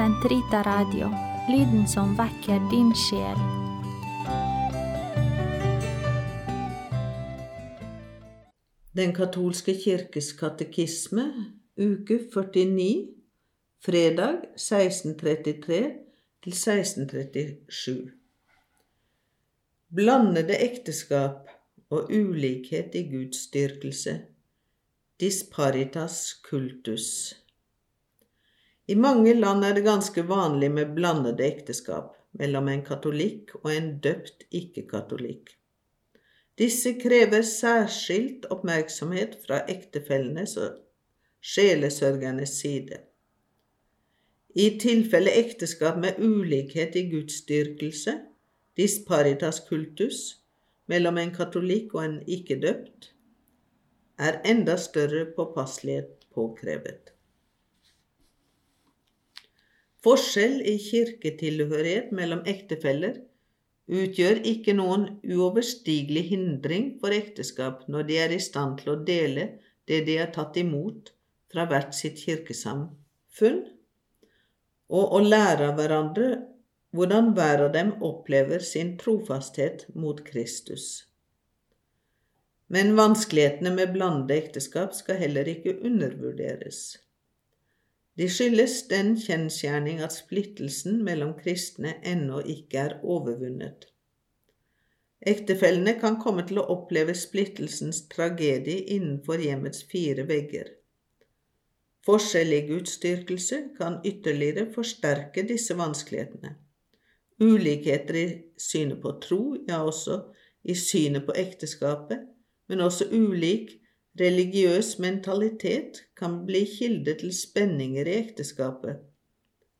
Sentrita Radio, lyden som vekker din sjel. Den katolske kirkes katekisme, uke 49, fredag 1633 til 1637. Blandede ekteskap og ulikhet i gudsdyrkelse. Disparitas cultus. I mange land er det ganske vanlig med blandede ekteskap mellom en katolikk og en døpt ikke-katolikk. Disse krever særskilt oppmerksomhet fra ektefellenes og sjelesørgernes side. I tilfelle ekteskap med ulikhet i gudsdyrkelse, disparitas cultus, mellom en katolikk og en ikke-døpt, er enda større påpasselighet påkrevet. Forskjell i kirketilhørighet mellom ektefeller utgjør ikke noen uoverstigelig hindring for ekteskap når de er i stand til å dele det de har tatt imot fra hvert sitt kirkesamfunn, og å lære av hverandre hvordan hver av dem opplever sin trofasthet mot Kristus. Men vanskelighetene med blandede ekteskap skal heller ikke undervurderes. De skyldes den kjensgjerning at splittelsen mellom kristne ennå ikke er overvunnet. Ektefellene kan komme til å oppleve splittelsens tragedie innenfor hjemmets fire vegger. Forskjell i gudsdyrkelse kan ytterligere forsterke disse vanskelighetene. Ulikheter i synet på tro, ja, også i synet på ekteskapet, men også ulik Religiøs mentalitet kan bli kilde til spenninger i ekteskapet,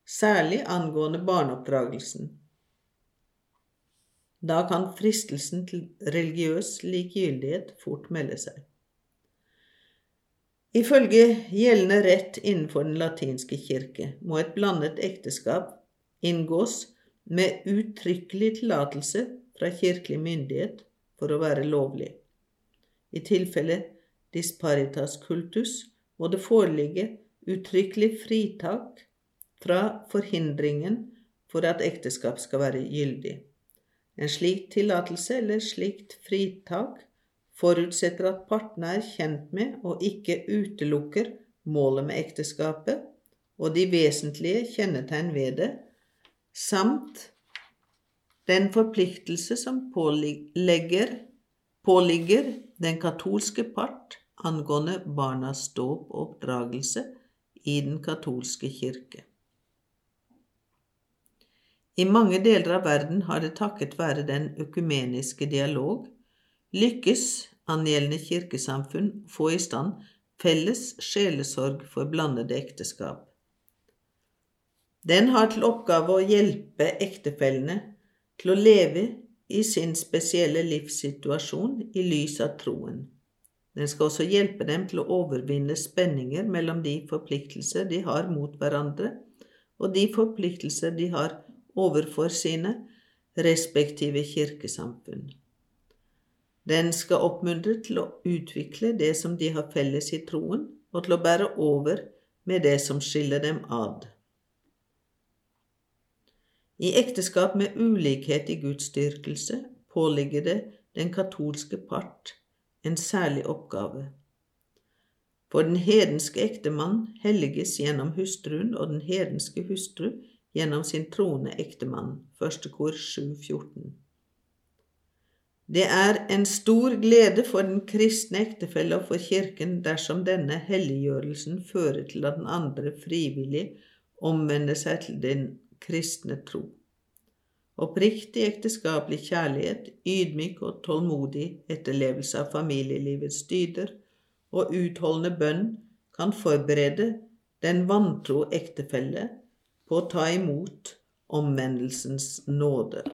særlig angående barneoppdragelsen. Da kan fristelsen til religiøs likegyldighet fort melde seg. Ifølge gjeldende rett innenfor Den latinske kirke må et blandet ekteskap inngås med uttrykkelig tillatelse fra kirkelig myndighet for å være lovlig. I tilfelle disparitas cultus må det foreligge uttrykkelig fritak fra forhindringen for at ekteskap skal være gyldig. En slik tillatelse eller slikt fritak forutsetter at partene er kjent med og ikke utelukker målet med ekteskapet og de vesentlige kjennetegn ved det, samt den forpliktelse som pålegger, påligger den katolske part angående barnas dåp og oppdragelse i den katolske kirke. I mange deler av verden har det takket være den økumeniske dialog lykkes angjeldende kirkesamfunn få i stand felles sjelesorg for blandede ekteskap. Den har til oppgave å hjelpe ektefellene til å leve i sin spesielle livssituasjon i lys av troen. Den skal også hjelpe dem til å overvinne spenninger mellom de forpliktelser de har mot hverandre, og de forpliktelser de har overfor sine respektive kirkesamfunn. Den skal oppmuntre til å utvikle det som de har felles i troen, og til å bære over med det som skiller dem ad. I ekteskap med ulikhet i gudsdyrkelse påligger det den katolske part en særlig oppgave. For den hedenske ektemann helliges gjennom hustruen, og den hedenske hustru gjennom sin troende ektemann. Første kor 7.14. Det er en stor glede for den kristne ektefelle og for Kirken dersom denne helliggjørelsen fører til at den andre frivillig omvender seg til den kristne tro. Oppriktig ekteskapelig kjærlighet, ydmyk og tålmodig etterlevelse av familielivets dyder og utholdende bønn kan forberede den vantro ektefelle på å ta imot omvendelsens nåder.